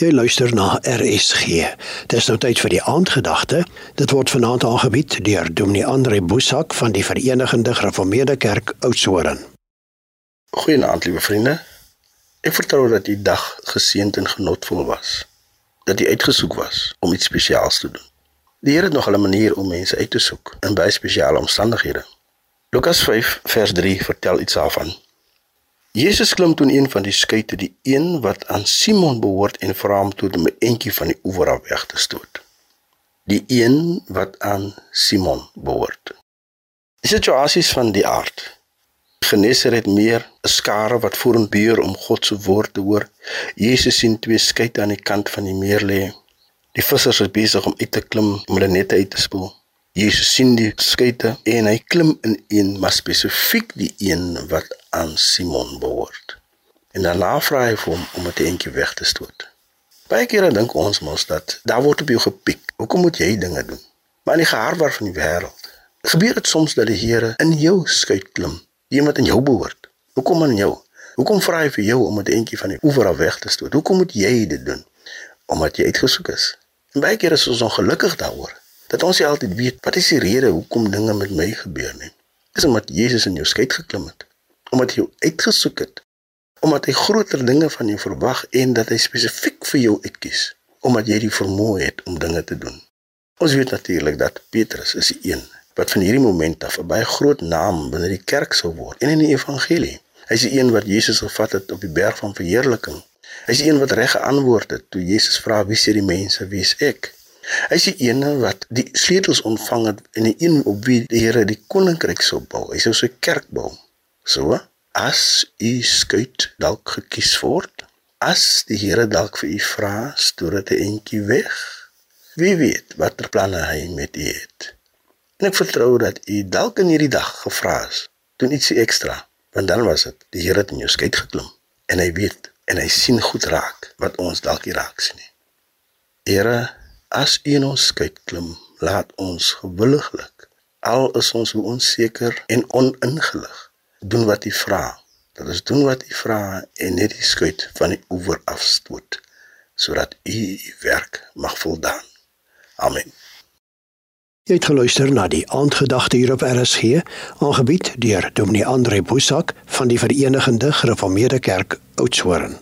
Jy luister na RSG. Dis nou tyd vir die aandgedagte. Dit word vanaand aangebied deur Dominee Andre Boesak van die Verenigde Gereformeerde Kerk Oudtshoorn. Goeienaand, liewe vriende. Ek vertrou dat die dag geseënd en genotvol was. Dat jy uitgesoek was om iets spesiaals te doen. Die Here het nog 'n manier om mense uit te soek in baie spesiale omstandighede. Lukas 5 vers 3 vertel iets daarvan. Jesus klim toe in een van die skuite, die een wat aan Simon behoort en vra hom toe om 'n entjie van die oewer af weg te stoot. Die een wat aan Simon behoort. Die situasies van die aard. Genesaret meer 'n skare wat vorenbuur om God se woord te hoor. Jesus sien twee skuite aan die kant van die meer lê. Die vissers is besig om uit te klim om hulle nette uit te spoel. Jesus sien die skuite en hy klim in een, maar spesifiek die een wat aan Simon behoort. En daarna vra hy vir hom om dit eentjie weg te stoot. Baie kere dink ons mos dat daar word op jou gepiek. Hoekom moet jy dinge doen? Maar in die geharwar van die wêreld gebeur dit soms dat die Here in jou skuit klim, een wat in jou behoort. Hoekom in jou? Hoekom vra hy vir jou om dit eentjie van die oewer af weg te stoot? Hoekom moet jy dit doen? Omdat jy uitgesoek is. En baie kere is ons ongelukkig daaroor dat ons nie altyd weet wat is die rede hoekom dinge met my gebeur nie. Dis omdat Jesus in jou skuit geklim het, omdat hy jou uitgesoek het, omdat hy groter dinge van jou verwag en dat hy spesifiek vir jou uitkies, omdat jy die vermoë het om dinge te doen. Ons weet natuurlik dat Petrus is die een wat van hierdie oomblik af 'n baie groot naam binne die kerk sou word en in die evangelie. Hy is die een wat Jesus gevat het op die berg van verheerliking. Hy is die een wat reg geantwoord het toe Jesus vra wie sê die mense wie is ek? Hy is die een wat die sleutels ontvang het en die een op wie die Here die koninkryk sou bou. Hy sou sy kerk bou. So, as u skuit dalk gekies word, as die Here dalk vir u vra, stoor dit 'n entjie weg. Wie weet watter planne hy met u het. En ek vertrou dat u dalk in hierdie dag gevra is, doen ietsie ekstra, want dan was dit die Here het in jou skuit geklim en hy weet en hy sien goed raak wat ons dalk nie raak sien nie. Here As U in ons skuit klim, laat ons gewilliglik al is ons onseker en oningelig doen wat U vra. Dat ons doen wat U vra en net die skuit van die oewer afstoot sodat U U werk mag voldaan. Amen. Jy het geluister na die aandgedagte hier op RSG, aangebied deur Dominee Andre Boesak van die Verenigde Gereformeerde Kerk Oudtshoorn.